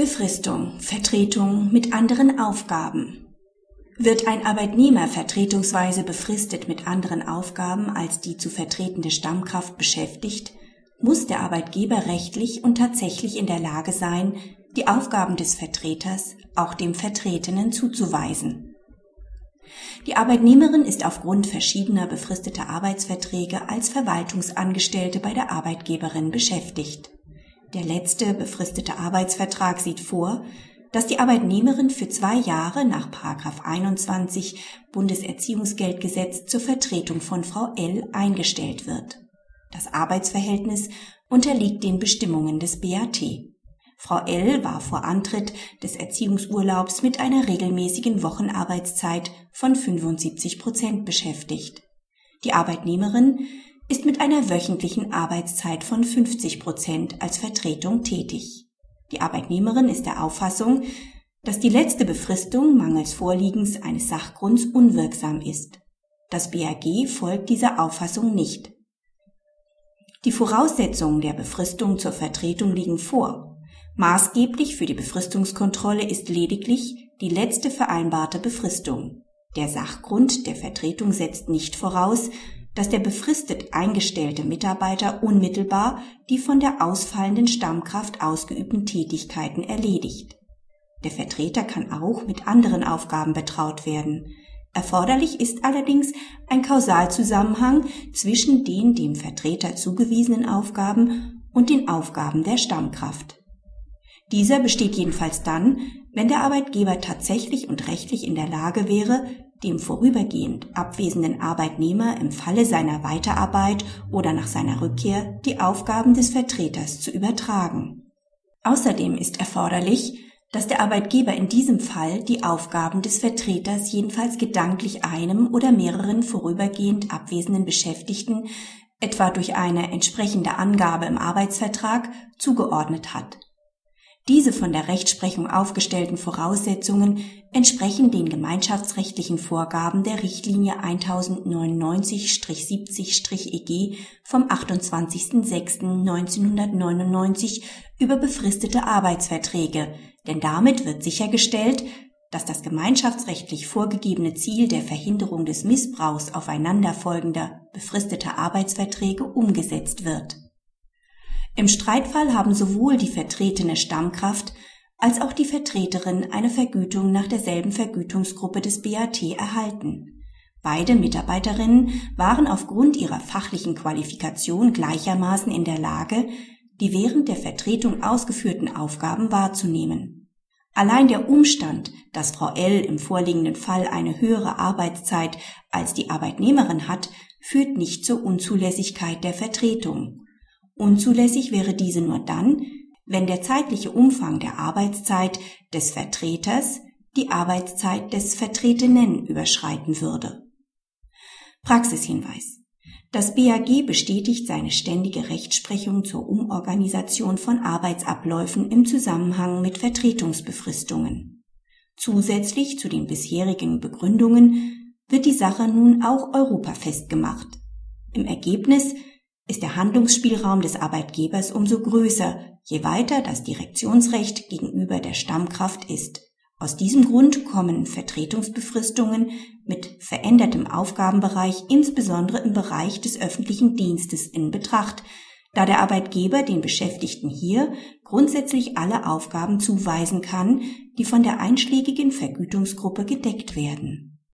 Befristung, Vertretung mit anderen Aufgaben. Wird ein Arbeitnehmer vertretungsweise befristet mit anderen Aufgaben als die zu vertretende Stammkraft beschäftigt, muss der Arbeitgeber rechtlich und tatsächlich in der Lage sein, die Aufgaben des Vertreters auch dem Vertretenen zuzuweisen. Die Arbeitnehmerin ist aufgrund verschiedener befristeter Arbeitsverträge als Verwaltungsangestellte bei der Arbeitgeberin beschäftigt. Der letzte befristete Arbeitsvertrag sieht vor, dass die Arbeitnehmerin für zwei Jahre nach 21 Bundeserziehungsgeldgesetz zur Vertretung von Frau L eingestellt wird. Das Arbeitsverhältnis unterliegt den Bestimmungen des BAT. Frau L. war vor Antritt des Erziehungsurlaubs mit einer regelmäßigen Wochenarbeitszeit von 75 Prozent beschäftigt. Die Arbeitnehmerin ist mit einer wöchentlichen Arbeitszeit von 50 Prozent als Vertretung tätig. Die Arbeitnehmerin ist der Auffassung, dass die letzte Befristung mangels Vorliegens eines Sachgrunds unwirksam ist. Das BAG folgt dieser Auffassung nicht. Die Voraussetzungen der Befristung zur Vertretung liegen vor. Maßgeblich für die Befristungskontrolle ist lediglich die letzte vereinbarte Befristung. Der Sachgrund der Vertretung setzt nicht voraus, dass der befristet eingestellte Mitarbeiter unmittelbar die von der ausfallenden Stammkraft ausgeübten Tätigkeiten erledigt. Der Vertreter kann auch mit anderen Aufgaben betraut werden. Erforderlich ist allerdings ein Kausalzusammenhang zwischen den dem Vertreter zugewiesenen Aufgaben und den Aufgaben der Stammkraft. Dieser besteht jedenfalls dann, wenn der Arbeitgeber tatsächlich und rechtlich in der Lage wäre, dem vorübergehend abwesenden Arbeitnehmer im Falle seiner Weiterarbeit oder nach seiner Rückkehr die Aufgaben des Vertreters zu übertragen. Außerdem ist erforderlich, dass der Arbeitgeber in diesem Fall die Aufgaben des Vertreters jedenfalls gedanklich einem oder mehreren vorübergehend abwesenden Beschäftigten etwa durch eine entsprechende Angabe im Arbeitsvertrag zugeordnet hat. Diese von der Rechtsprechung aufgestellten Voraussetzungen entsprechen den gemeinschaftsrechtlichen Vorgaben der Richtlinie 1099-70-EG vom 28.06.1999 über befristete Arbeitsverträge, denn damit wird sichergestellt, dass das gemeinschaftsrechtlich vorgegebene Ziel der Verhinderung des Missbrauchs aufeinanderfolgender befristeter Arbeitsverträge umgesetzt wird im Streitfall haben sowohl die vertretene Stammkraft als auch die Vertreterin eine Vergütung nach derselben Vergütungsgruppe des BAT erhalten. Beide Mitarbeiterinnen waren aufgrund ihrer fachlichen Qualifikation gleichermaßen in der Lage, die während der Vertretung ausgeführten Aufgaben wahrzunehmen. Allein der Umstand, dass Frau L. im vorliegenden Fall eine höhere Arbeitszeit als die Arbeitnehmerin hat, führt nicht zur Unzulässigkeit der Vertretung. Unzulässig wäre diese nur dann, wenn der zeitliche Umfang der Arbeitszeit des Vertreters die Arbeitszeit des Vertretenen überschreiten würde. Praxishinweis. Das BAG bestätigt seine ständige Rechtsprechung zur Umorganisation von Arbeitsabläufen im Zusammenhang mit Vertretungsbefristungen. Zusätzlich zu den bisherigen Begründungen wird die Sache nun auch europafest gemacht. Im Ergebnis ist der Handlungsspielraum des Arbeitgebers umso größer, je weiter das Direktionsrecht gegenüber der Stammkraft ist. Aus diesem Grund kommen Vertretungsbefristungen mit verändertem Aufgabenbereich insbesondere im Bereich des öffentlichen Dienstes in Betracht, da der Arbeitgeber den Beschäftigten hier grundsätzlich alle Aufgaben zuweisen kann, die von der einschlägigen Vergütungsgruppe gedeckt werden